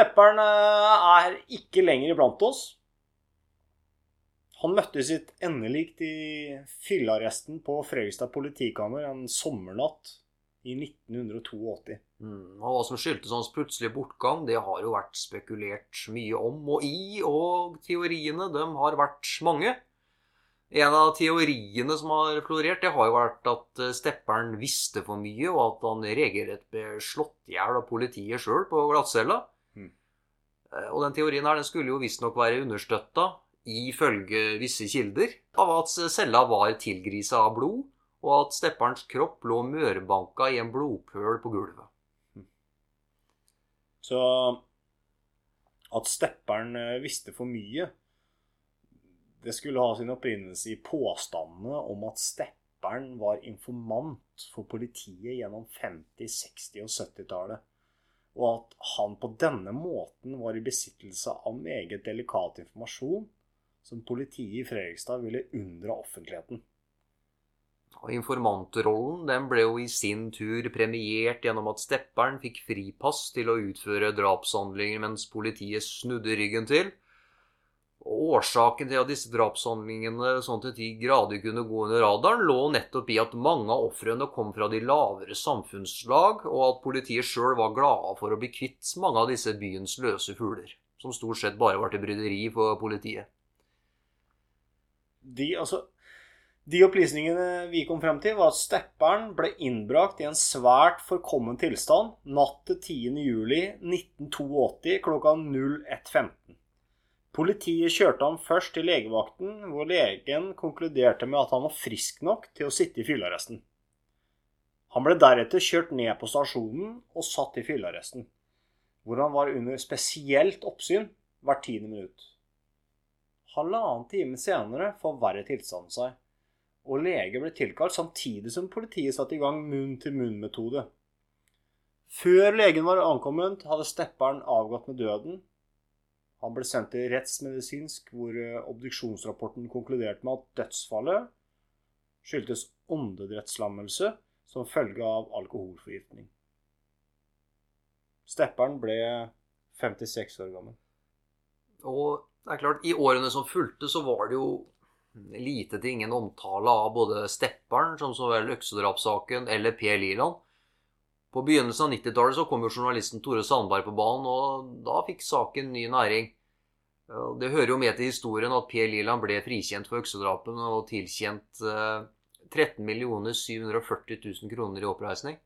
Stepperen eh, er ikke lenger iblant oss. Han møtte sitt endelikt i fyllearresten på Fredrikstad politikammer en sommernatt i 1982. Mm, og hva som skyldtes hans plutselige bortgang, det har jo vært spekulert mye om og i, og teoriene dem har vært mange. En av teoriene som har florert, det har jo vært at eh, stepperen visste for mye, og at han regelrett ble slått i hjel av politiet sjøl på glattcella. Eh, Og den teorien her den skulle jo visstnok være understøtta, ifølge visse kilder, av at cella var tilgrisa av blod, og at stepperens kropp lå mørbanka i en blodpøl på gulvet. Så at stepperen eh, visste for mye, det skulle ha sin opprinnelse i påstandene om at stepperen var informant for politiet gjennom 50-, 60- og 70-tallet. Og at han på denne måten var i besittelse av meget delikat informasjon som politiet i Fredrikstad ville unndra offentligheten. Og Informantrollen den ble jo i sin tur premiert gjennom at stepperen fikk fripass til å utføre drapshandlinger mens politiet snudde ryggen til. Årsaken til at disse drapshandlingene sånn til de grader kunne gå under radaren, lå nettopp i at mange av ofrene kom fra de lavere samfunnslag, og at politiet sjøl var glade for å bli kvitt mange av disse byens løse fugler, som stort sett bare var til bryderi for politiet. De, altså, de opplysningene vi kom frem til, var at stepperen ble innbrakt i en svært forkommen tilstand natt til 10. juli 1982 klokka 01.15. Politiet kjørte ham først til legevakten, hvor legen konkluderte med at han var frisk nok til å sitte i fyllearresten. Han ble deretter kjørt ned på stasjonen og satt i fyllearresten, hvor han var under spesielt oppsyn hvert tiende minutt. Halvannen time senere forverret tilstanden seg, og lege ble tilkalt samtidig som politiet satte i gang munn-til-munn-metode. Før legen var ankommet, hadde stepperen avgått med døden. Han ble sendt til rettsmedisinsk, hvor eh, obduksjonsrapporten konkluderte med at dødsfallet skyldtes åndedrettslammelse som følge av alkoholforgiftning. Stepperen ble 56 år gammel. Og det er klart, i årene som fulgte, så var det jo lite til ingen omtale av både Stepperen, som så vel øksedrapssaken, eller Per Liland. På begynnelsen av 90-tallet så kom jo journalisten Tore Sandberg på banen, og da fikk saken ny næring. Det hører jo med til historien at Per Liland ble frikjent for øksedrapene og tilkjent eh, 13 740 000 kroner i oppreisning.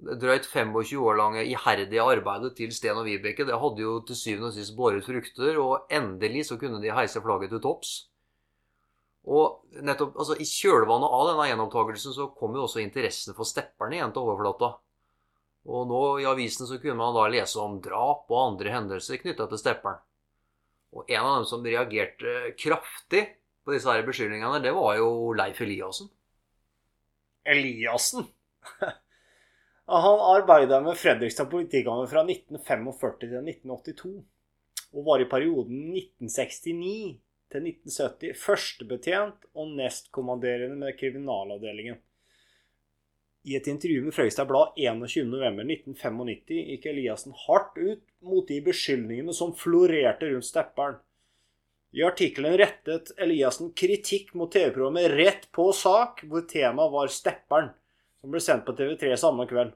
Det drøyt 25 år lange iherdige arbeidet til Sten og Vibeke det hadde jo til syvende og sist båret frukter, og endelig så kunne de heise flagget til topps. Og nettopp, altså I kjølvannet av denne gjenopptakelsen så kom jo også interessen for stepperne igjen til overflata. Og nå i avisen så kunne man da lese om drap og andre hendelser knytta til stepperen. Og en av dem som reagerte kraftig på disse her beskyldningene, det var jo Leif Eliassen. Eliassen? Han arbeida med Fredrikstad politikammer fra 1945 til 1982, og var i perioden 1969 til 1970 førstebetjent og nestkommanderende med kriminalavdelingen. I et intervju med Fredrikstad Blad 21.11.1995 gikk Eliassen hardt ut mot de beskyldningene som florerte rundt stepperen. I artikkelen rettet Eliassen kritikk mot TV-programmet Rett på sak, hvor temaet var stepperen, som ble sendt på TV3 samme kveld.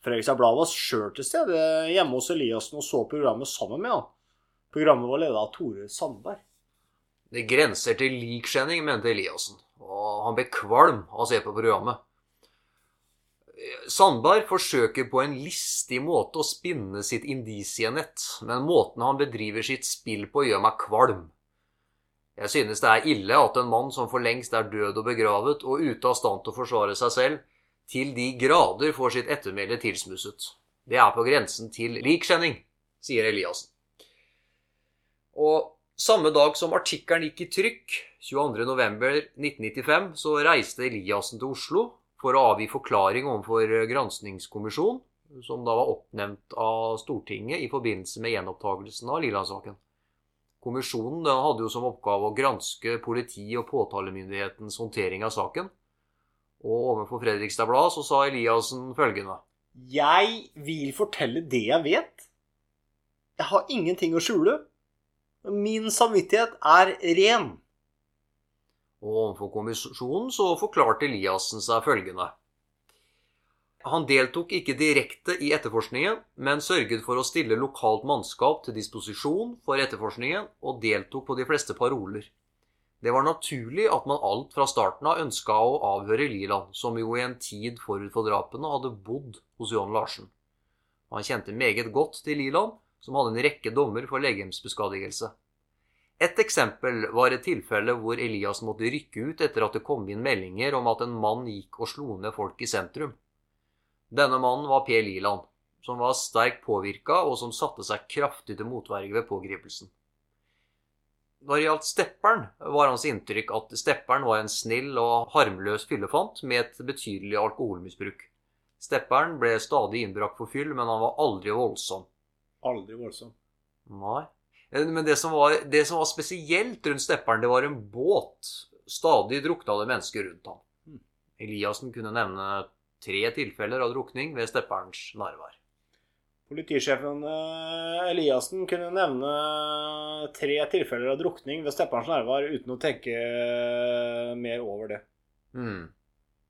Fredrikstad Blad var sjøl til stede hjemme hos Eliassen og så programmet sammen med han. Programmet var ledet av Tore Sandberg. Det grenser til likskjenning, mente Eliassen, og han ble kvalm av å se på programmet. Sandberg forsøker på en listig måte å spinne sitt indisienett, men måten han bedriver sitt spill på, gjør meg kvalm. Jeg synes det er ille at en mann som for lengst er død og begravet og ute av stand til å forsvare seg selv, til de grader får sitt ettermæle tilsmusset. Det er på grensen til likskjenning, sier Eliassen. Og samme dag som artikkelen gikk i trykk, 22.11.1995, så reiste Eliassen til Oslo for å avgi forklaring overfor granskningskommisjonen, som da var oppnevnt av Stortinget i forbindelse med gjenopptakelsen av Liland-saken. Kommisjonen hadde jo som oppgave å granske politi- og påtalemyndighetens håndtering av saken. Og overfor Fredrikstad Blad så sa Eliassen følgende. Jeg vil fortelle det jeg vet. Jeg har ingenting å skjule. Min samvittighet er ren. Og overfor kommisjonen så forklarte Eliassen seg følgende. Han deltok ikke direkte i etterforskningen, men sørget for å stille lokalt mannskap til disposisjon for etterforskningen, og deltok på de fleste paroler. Det var naturlig at man alt fra starten av ønska å avhøre Liland, som jo i en tid forut for drapene hadde bodd hos John Larsen. Han kjente meget godt til Liland, som hadde en rekke dommer for legemsbeskadigelse. Et eksempel var et tilfelle hvor Elias måtte rykke ut etter at det kom inn meldinger om at en mann gikk og slo ned folk i sentrum. Denne mannen var Per Liland, som var sterkt påvirka, og som satte seg kraftig til motverge ved pågripelsen. Når det gjaldt Stepperen, var hans inntrykk at Stepperen var en snill og harmløs fyllefant med et betydelig alkoholmisbruk. Stepperen ble stadig innbrakt for fyll, men han var aldri voldsom. Aldri voldsom. Nei. Men det som var, det som var spesielt rundt Stepperen, det var en båt. Stadig drukna det mennesker rundt ham. Mm. Eliassen kunne nevne tre tilfeller av drukning ved Stepperens nærvær. Politisjefen eh, Eliassen kunne nevne tre tilfeller av drukning ved Stepperens nærvær uten å tenke eh, mer over det. Mm.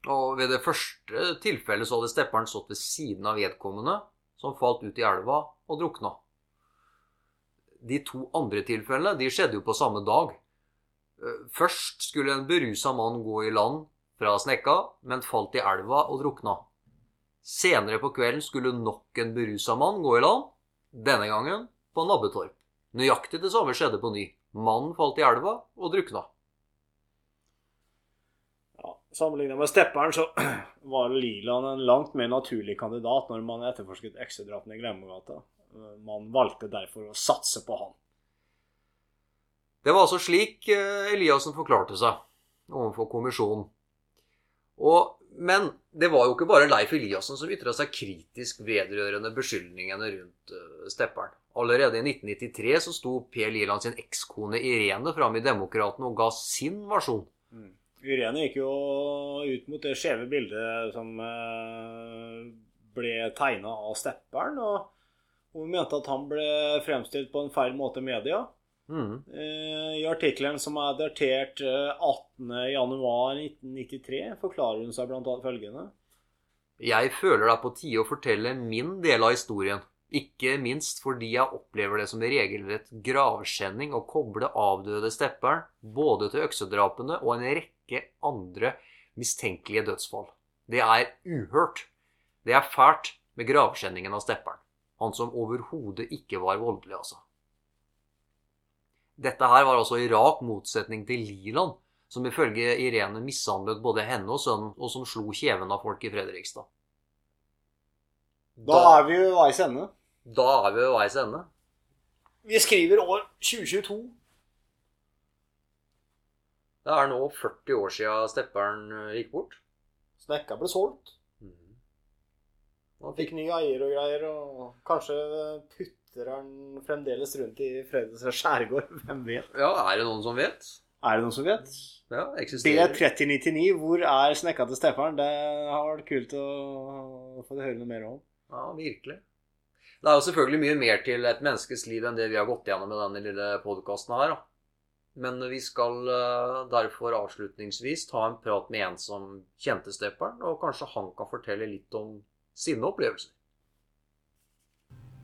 Og ved det første tilfellet så hadde Stepperen stått ved siden av vedkommende, som falt ut i elva og drukna. De to andre tilfellene de skjedde jo på samme dag. Eh, Først skulle en berusa mann gå i land fra Snekka, men falt i elva og drukna. Senere på kvelden skulle nok en berusa mann gå i land, denne gangen på Nabbetorp. Nøyaktig det samme skjedde på ny. Mannen falt i elva og drukna. Ja, Sammenlignet med Stepperen så var Liland en langt mer naturlig kandidat når man etterforsket eksedrapene i Glemmegata. Man valgte derfor å satse på han. Det var altså slik eh, Eliassen forklarte seg overfor kommisjonen. Og, men det var jo ikke bare Leif Eliassen som ytra seg kritisk vedrørende beskyldningene rundt uh, Stepperen. Allerede i 1993 så sto Per Liland sin ekskone Irene fram i Demokraten og ga sin versjon. Irene gikk jo ut mot det skjeve bildet som eh, ble tegna av Stepperen. Og hun mente at han ble fremstilt på en feil måte i media. Mm. Eh, I artikkelen som er datert eh, 18.1.1993, forklarer hun seg bl.a. følgende. Jeg føler det er på tide å fortelle min del av historien. Ikke minst fordi jeg opplever det som regelrett gravskjenning å koble avdøde Stepperen både til øksedrapene og en rekke andre mistenkelige dødsfall. Det er uhørt. Det er fælt med gravskjenningen av Stepperen. Han som overhodet ikke var voldelig, altså. Dette her var altså i rak motsetning til Liland, som ifølge Irene mishandlet både henne og sønnen, og som slo kjeven av folk i Fredrikstad. Da er vi ved veis ende. Da er vi ved veis ende. Vi skriver år 2022. Det er nå 40 år siden Stepperen eh, gikk bort. Snekka ble solgt. Mhm. Han fikk ny eier og greier, og kanskje putter han fremdeles rundt i Fredrikstad skjærgård. Hvem vet? Ja, er det noen som vet? Er det noen som vet? Ja, eksisterer. B3099, hvor er snekka til Stefan? Det har vært kult å få høre noe mer om. Ja, virkelig. Det er jo selvfølgelig mye mer til et menneskes liv enn det vi har gått gjennom med denne lille podkasten her. da. Men vi skal eh, derfor avslutningsvis ta en prat med en som kjente Stepperen, og kanskje han kan fortelle litt om sine opplevelser.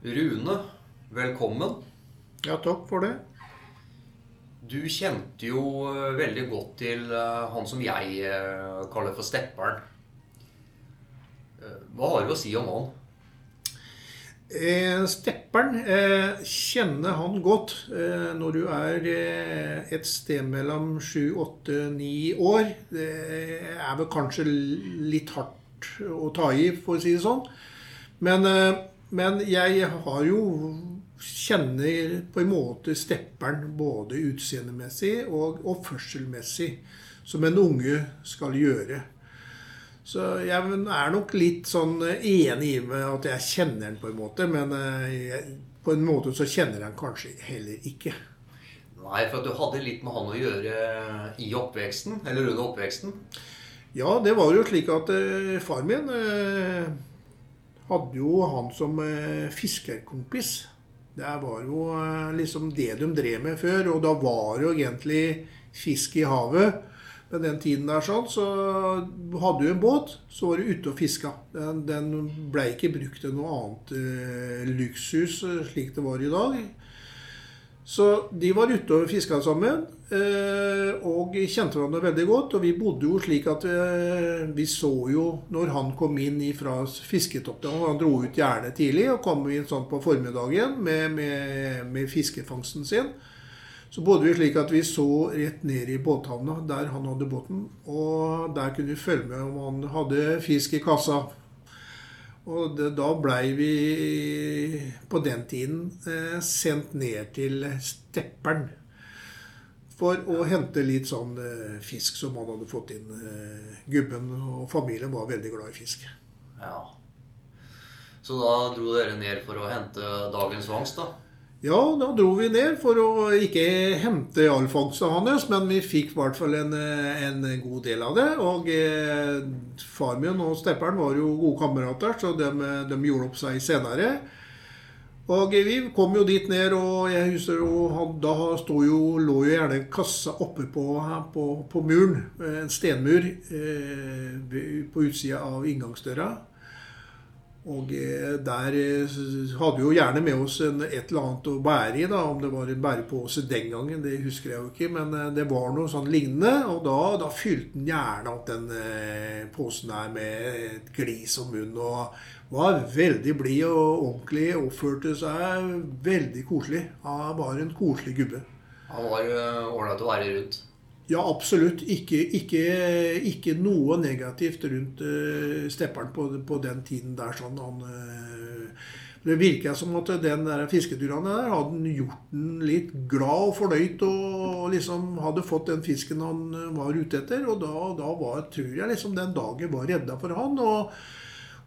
Rune, velkommen. Ja, takk for det. Du kjente jo eh, veldig godt til eh, han som jeg kaller for Stepperen. Hva har du å si om han? Eh, Stepperen eh, kjenner han godt eh, når du er eh, et sted mellom 7, 8, 9 år. Det er vel kanskje litt hardt å ta i, for å si det sånn. Men, eh, men jeg har jo Kjenner på en måte Stepperen både utseendemessig og oppførselmessig, som en unge skal gjøre. Så jeg er nok litt sånn enig i med at jeg kjenner den på en måte, men eh, jeg, på en måte så kjenner jeg den kanskje heller ikke. Nei, for at du hadde litt med han å gjøre i oppveksten, eller under oppveksten. Ja, det var jo slik at eh, far min eh, hadde jo han som eh, fiskerkompis. Det var jo eh, liksom det de drev med før, og da var det jo egentlig fisk i havet. Med den tiden der sånn, så hadde du en båt, så var du ute og fiska. Den, den ble ikke brukt til noe annet eh, luksus eh, slik det var i dag. Så de var ute og fiska sammen, eh, og kjente hverandre veldig godt. Og vi bodde jo slik at eh, vi så jo når han kom inn fra fisketoppen Han dro ut gjerne tidlig og kom inn sånn på formiddagen med, med, med fiskefangsten sin. Så bodde vi slik at vi så rett ned i båthavna der han hadde båten. Og der kunne vi følge med om han hadde fisk i kassa. Og det, da blei vi på den tiden eh, sendt ned til Stepperen for å hente litt sånn eh, fisk som han hadde fått inn. Eh, gubben og familien var veldig glad i fisk. Ja. Så da dro dere ned for å hente dagens fangst, da? Ja, da dro vi ned for å ikke hente all fangsten hans, men vi fikk i hvert fall en, en, god del av det. Og eh, far min og stepperen var jo gode kamerater, så de, de gjorde opp seg senere. Og vi kom jo dit ned, og jeg husker jo, da jo, lå jo gjerne kassa oppe på, på, på muren. En stenmur eh, på utsida av inngangsdøra. Og eh, der eh, hadde vi jo gjerne med oss en, et eller annet å bære i, da, om det var en bærepose den gangen, det husker jeg jo ikke, men eh, det var noe sånn lignende. Og da, da fylte han gjerne opp den posen der med et glis om munnen. Og var veldig blid og ordentlig, oppførte seg veldig koselig. Han var en koselig gubbe. Han var ålreit å være rundt? Ja, absolutt. Ikke, ikke, ikke noe negativt rundt uh, stepperen på, på, den tiden der. sånn han... Uh, det virka som at den der fisketurene der hadde gjort den litt glad og fornøyd og liksom hadde fått den fisken han var ute etter. Og da, da var, tror jeg liksom den dagen var redda for han. Og,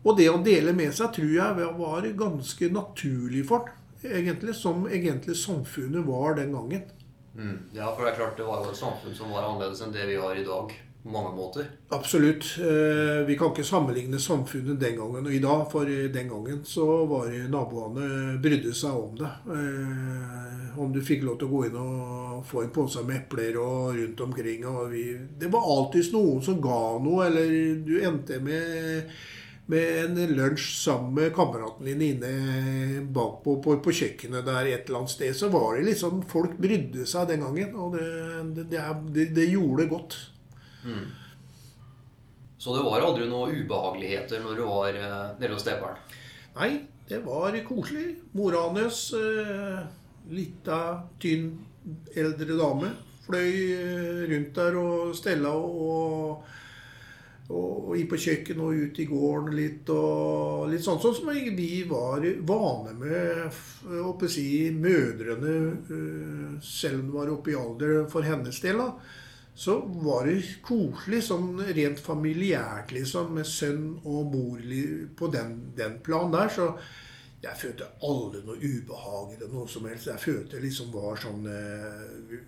og, det å dele med seg tror jeg var ganske naturlig for han, egentlig. Som egentlig samfunnet var den gangen. Mm. Ja, for det er klart det var jo et samfunn som var annerledes enn det vi har i dag. På mange måter. Absolutt. Eh, vi kan ikke sammenligne samfunnet den gangen og i dag. For den gangen så var naboene brydde seg om det. Eh, om du fikk lov til å gå inn og få en pose med epler og rundt omkring. Og vi, det var alltid noen som ga noe, eller du endte med med en lunsj sammen med kameraten din inne bakpå på, på, kjøkkenet der et eller annet sted, så var det liksom Folk brydde seg den gangen, og det, det, det, det gjorde godt. Mm. Så det var aldri noen ubehageligheter når du var eh, nede hos steperen? Nei, det var koselig. Mora hans, eh, lita, tynn, eldre dame, fløy eh, rundt der og stella og og, inn på kjøkkenet og ut i gården litt. og Litt sånn, sånn som vi var vane med å si, mødrene, eh, selv om de var oppe i alder for hennes del. da, Så var det koselig, sånn rent familiært, liksom, med sønn og mor på den, den planen der. så jeg følte aldri noe ubehag eller noe som helst. Jeg følte liksom var sånn eh,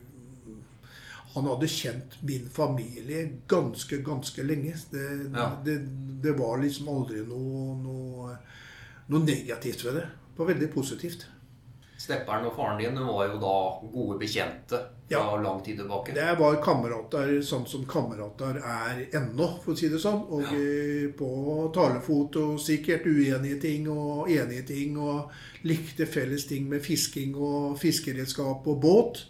han hadde kjent min familie ganske, ganske lenge. Det, ja. det, det var liksom aldri noe, noe, noe, negativt ved det. Det var veldig positivt. Stepperen og faren din var jo da gode bekjente fra ja. lang tid tilbake? Det var kamerater sånn som kamerater er ennå, for å si det sånn. Og ja. Eh, på talefot og sikkert uenige ting og enige ting. Og likte felles ting med fisking og fiskeredskap og båt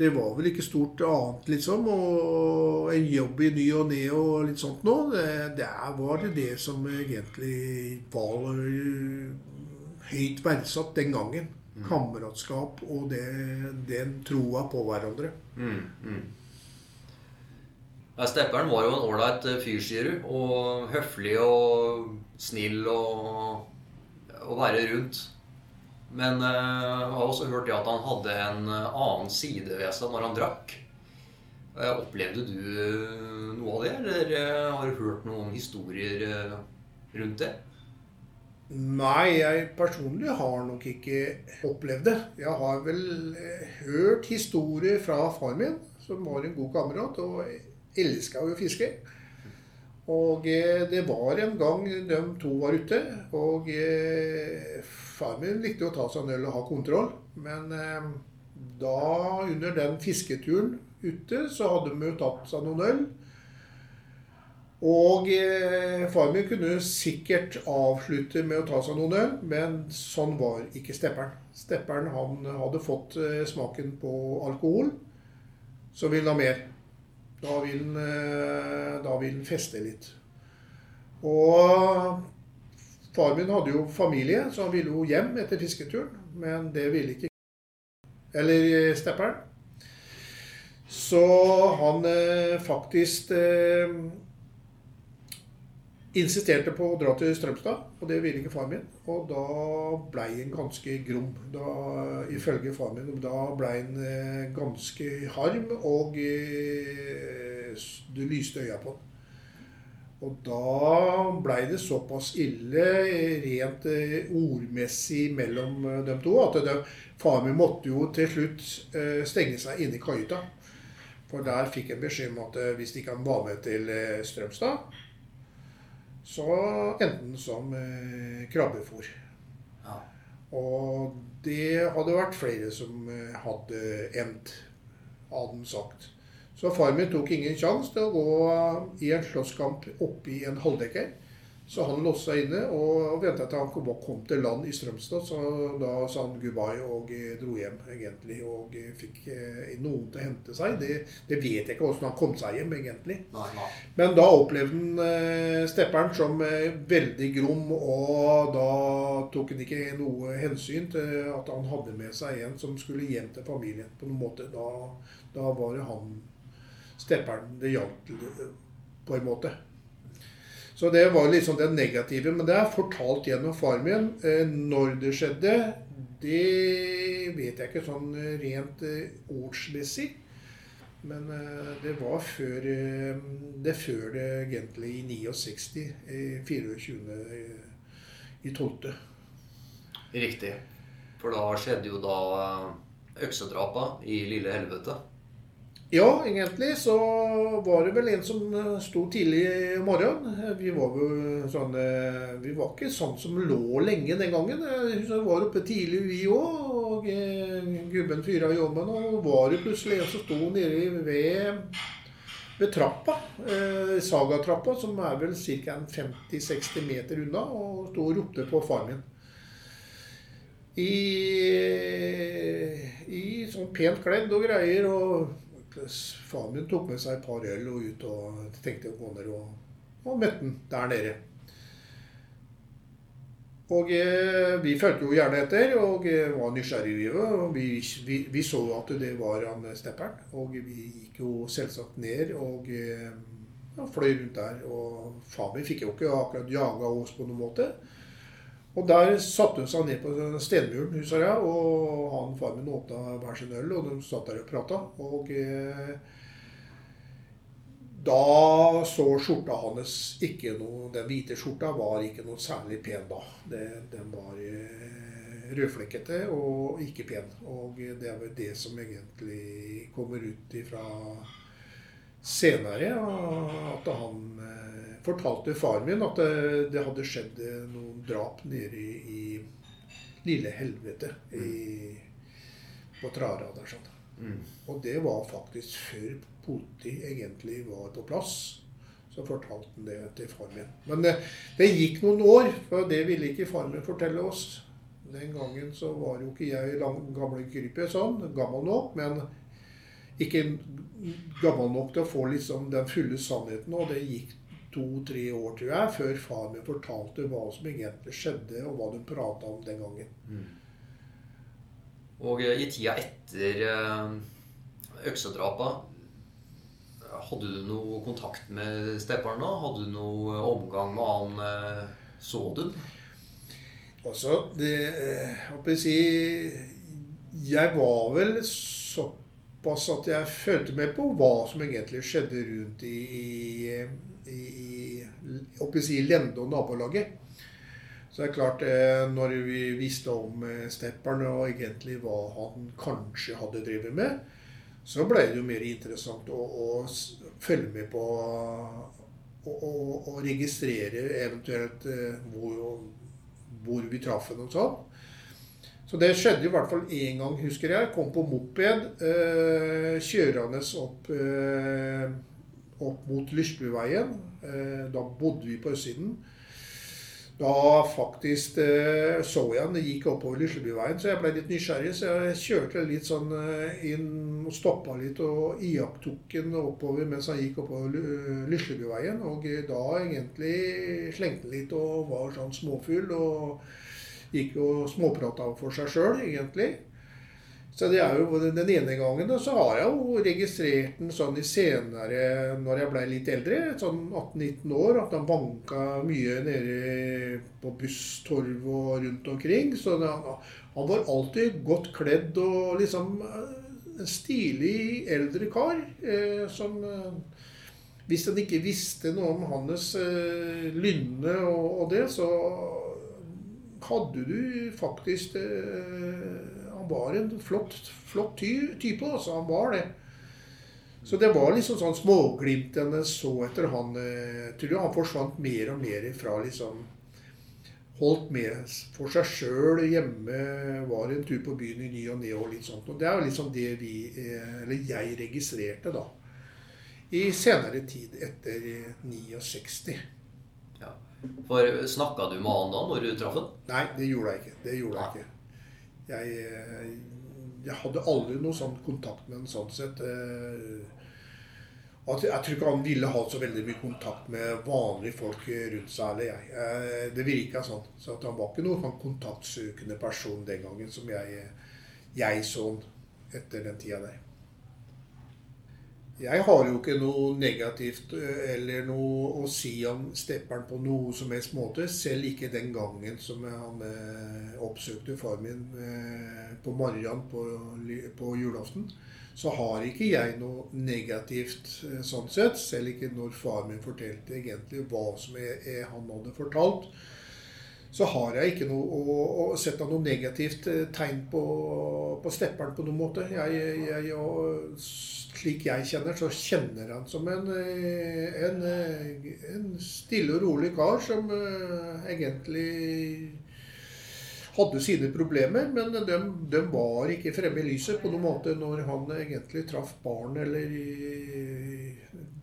det var vel ikke stort annet, liksom. Og en jobb i ny og ne og litt sånt nå, Det, det var det det som egentlig var høyt verdsatt den gangen. Mm. Kameratskap og det, den troa på hverandre. Mm, mm. Ja, Stepperen var jo en ålreit fyr, sier du. Og høflig og snill og å være rundt. Men eh, jeg har også hørt at han hadde en eh, annen side ved seg når han drakk. Eh, opplevde du noe av det, eller har du hørt noen historier rundt det? Nei, jeg personlig har nok ikke opplevd det. Jeg har vel hørt historier fra far min, som var en god kamerat og elska jo fiske. Og eh, det var en gang de to var ute, og eh, far min likte å ta seg en øl og ha kontroll. Men eh, da, under den fisketuren ute, så hadde de jo tatt seg noen øl. Og eh, far min kunne sikkert avslutte med å ta seg noen øl, men sånn var ikke stepperen. Stepperen han hadde fått eh, smaken på alkohol, så ville ha mer. Eh, da vil han feste litt. Og far min hadde jo familie, så han ville jo hjem etter fisketuren. Men det ville ikke Eller eh, stepperen. Så han eh, faktisk insisterte på å dra til Strømstad, og det ville ikke far min. Og da blei han ganske grom, da, ifølge far min. Da blei han eh, ganske harm, og eh, det lyste øya på han. Og da blei det såpass ille rent eh, ordmessig mellom dem to at de, far min måtte jo til slutt stenge seg inne i kajuta. For der fikk jeg beskjed om at hvis hvis ikke var med til Strømstad, så endte den som eh, krabbefôr. Ja. Og det hadde vært flere som eh, hadde endt, hadde han sagt. Så far min tok ingen sjanse til å gå i en slåsskamp oppi en halvdekker. Så han låste seg inne og venta til han kom, kom til land i Strømstad. Så da sa han goodbye og eh, dro hjem, egentlig. Og eh, fikk eh, noen til å hente seg. Det, det vet jeg ikke åssen han kom seg hjem, egentlig. Nei, nei. Men da opplevde han eh, stepperen som eh, veldig grom, og da tok han ikke noe hensyn til at han hadde med seg en som skulle hjem til familien på noen måte. Da, da var det han stepperen det gjaldt på en måte. Så det var liksom det negative. Men det er fortalt gjennom faren min. Eh, når det skjedde, det vet jeg ikke sånn eh, rent eh, ordsmessig. Men det var før det før det egentlig i 69. i 24. i- i 12. Riktig. For da skjedde jo da øksedrapa i Lille Helvete. Ja, egentlig så var det vel en som eh, sto tidlig om morgenen. Eh, Vi var jo sånn eh, Vi var ikke sånn som lå lenge den gangen. Vi var oppe tidlig vi òg. Og gubben fyra jobben, og var det plutselig en som sto nede ved ved trappa, Sagatrappa, som er vel ca. 50-60 meter unna, og sto og ropte på faren min. I, I sånn pent kledd og greier. og Faren min tok med seg et par øl og ut og tenkte å gå ned og, og møtte han der nede. Og eh, vi fulgte jo gjerne etter og eh, var nysgjerrige. Og vi, vi, vi så at det var han eh, stepperen. Og vi gikk jo selvsagt ned og eh, fløy rundt der. Og far min fikk jo ikke akkurat jaga oss på noen måte. Og der satte hun seg ned på stenmuren, husker jeg, og han far min åpna hver sin øl, og de satt der og prata. Og eh, da så skjorta hans ikke noe Den hvite skjorta var ikke noe særlig pen da. Det, den var eh, rødflekkete og ikke pen. Og det er vel det som egentlig kommer ut ifra senere. At han eh, fortalte faren min at det, det hadde skjedd eh, noen drap nede i, i lille helvete i, på Trara der sånn. Mm. Og det var faktisk før politi egentlig var på plass. Så fortalte han det til faren min. Men det, det gikk noen år, for det ville ikke faren min fortelle oss. Den gangen så var jo ikke jeg lang, gamle krypet sånn, gammel nok, men ikke gammel nok til å få liksom den fulle sannheten. Og det gikk to-tre år, tror jeg, før far min fortalte hva som egentlig skjedde, og hva de prata om den gangen. Og eh, i tida etter eh, øksedrapa Hadde du noe kontakt med stepperen da? Hadde du noe omgang med han eh, Så du? Altså, det eh, Hva skal jeg si Jeg var vel såpass at jeg følte med på hva som egentlig skjedde rundt i, i, i, i oppe i Lende og nabolaget. Så det er klart, eh, når vi visste om eh, stepperen og egentlig hva han kanskje hadde drevet med, så ble det jo mer interessant å, å følge med på å registrere eventuelt eh, hvor, hvor vi traff henne og sånn. Så det skjedde i hvert fall én gang, husker jeg. Kom på moped eh, kjørende opp, eh, opp mot Lysbyveien. Eh, da bodde vi på østsiden. Da faktisk eh, så jeg han gikk oppover Lyslebyveien, så jeg ble litt nysgjerrig. Så jeg kjørte litt sånn eh, inn og stoppa litt og iakttok han oppover mens han gikk oppover Lyslebyveien. Og da egentlig slengte han litt og var sånn småfugl. Gikk og småprata for seg sjøl, egentlig. Så det er jo den ene gangen. Og så har jeg jo registrert den sånn i senere, når jeg ble litt eldre, sånn 18-19 år, at han banka mye nede på busstorv og rundt omkring. Så det, han var alltid godt kledd og liksom en stilig eldre kar eh, som Hvis en ikke visste noe om hans eh, lynne og, og det, så hadde du faktisk eh, Han var en flott, flott ty, type, altså. Han var det. Så det var liksom sånn småglimt en så etter han. Jeg eh, tror han forsvant mer og mer fra liksom Holdt med for seg sjøl hjemme, var en tur på byen i ny og ne og litt sånt. Og det er jo liksom det vi, eh, eller jeg, registrerte da. I senere tid, etter 69. For Snakka du med han da når du traff han? Nei, det gjorde jeg ikke. Det gjorde jeg ikke. Jeg, eh, jeg hadde aldri noe sånn kontakt med han sånn sett. Eh, jeg tror ikke han ville ha så veldig mye kontakt med vanlige folk rundt seg. eller jeg. Eh, det virka sånn. Så han var ikke noen sånn kontaktsøkende person den gangen som jeg, jeg så etter den tida der. Jeg har jo ikke noe negativt eh, eller noe å si om stepperen på noe som helst måte. Selv ikke den gangen som han eh, oppsøkte far min eh, på morgenen på, på, julaften. Så har ikke jeg noe negativt eh, sånn sett. Selv ikke når far min fortalte egentlig hva som jeg, jeg, han hadde fortalt. Så har jeg ikke noe å, å sette noe negativt eh, tegn på, på stepperen på noen måte. Jeg, jeg, og, slik jeg kjenner, så kjenner han som en, eh, en, eh, en stille og rolig kar som egentlig hadde sine problemer, men de, de, var ikke fremme i lyset på noen måte når han egentlig traff barn eller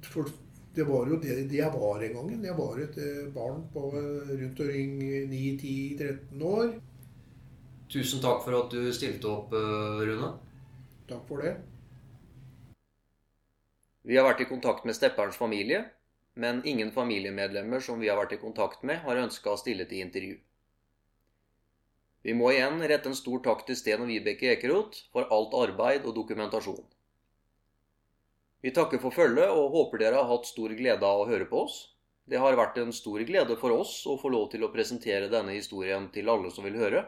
For det var jo det, det jeg var en gang. Jeg var et barn på rundt omkring 9-10-13 år. Tusen takk for at du stilte opp, Rune. Takk for det. Vi har vært i kontakt med stepperens familie, men ingen familiemedlemmer som vi har vært i kontakt med, har ønska å stille til intervju. Vi må igjen rette en stor takk til Sten og Vibeke Ekeroth for alt arbeid og dokumentasjon. Vi takker for følget og håper dere har hatt stor glede av å høre på oss. Det har vært en stor glede for oss å få lov til å presentere denne historien til alle som vil høre.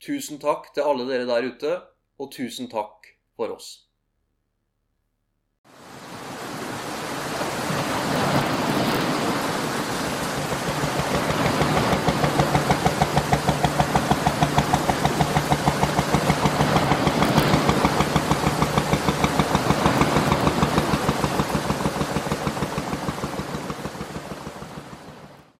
Tusen takk til alle dere der ute, og tusen takk for oss.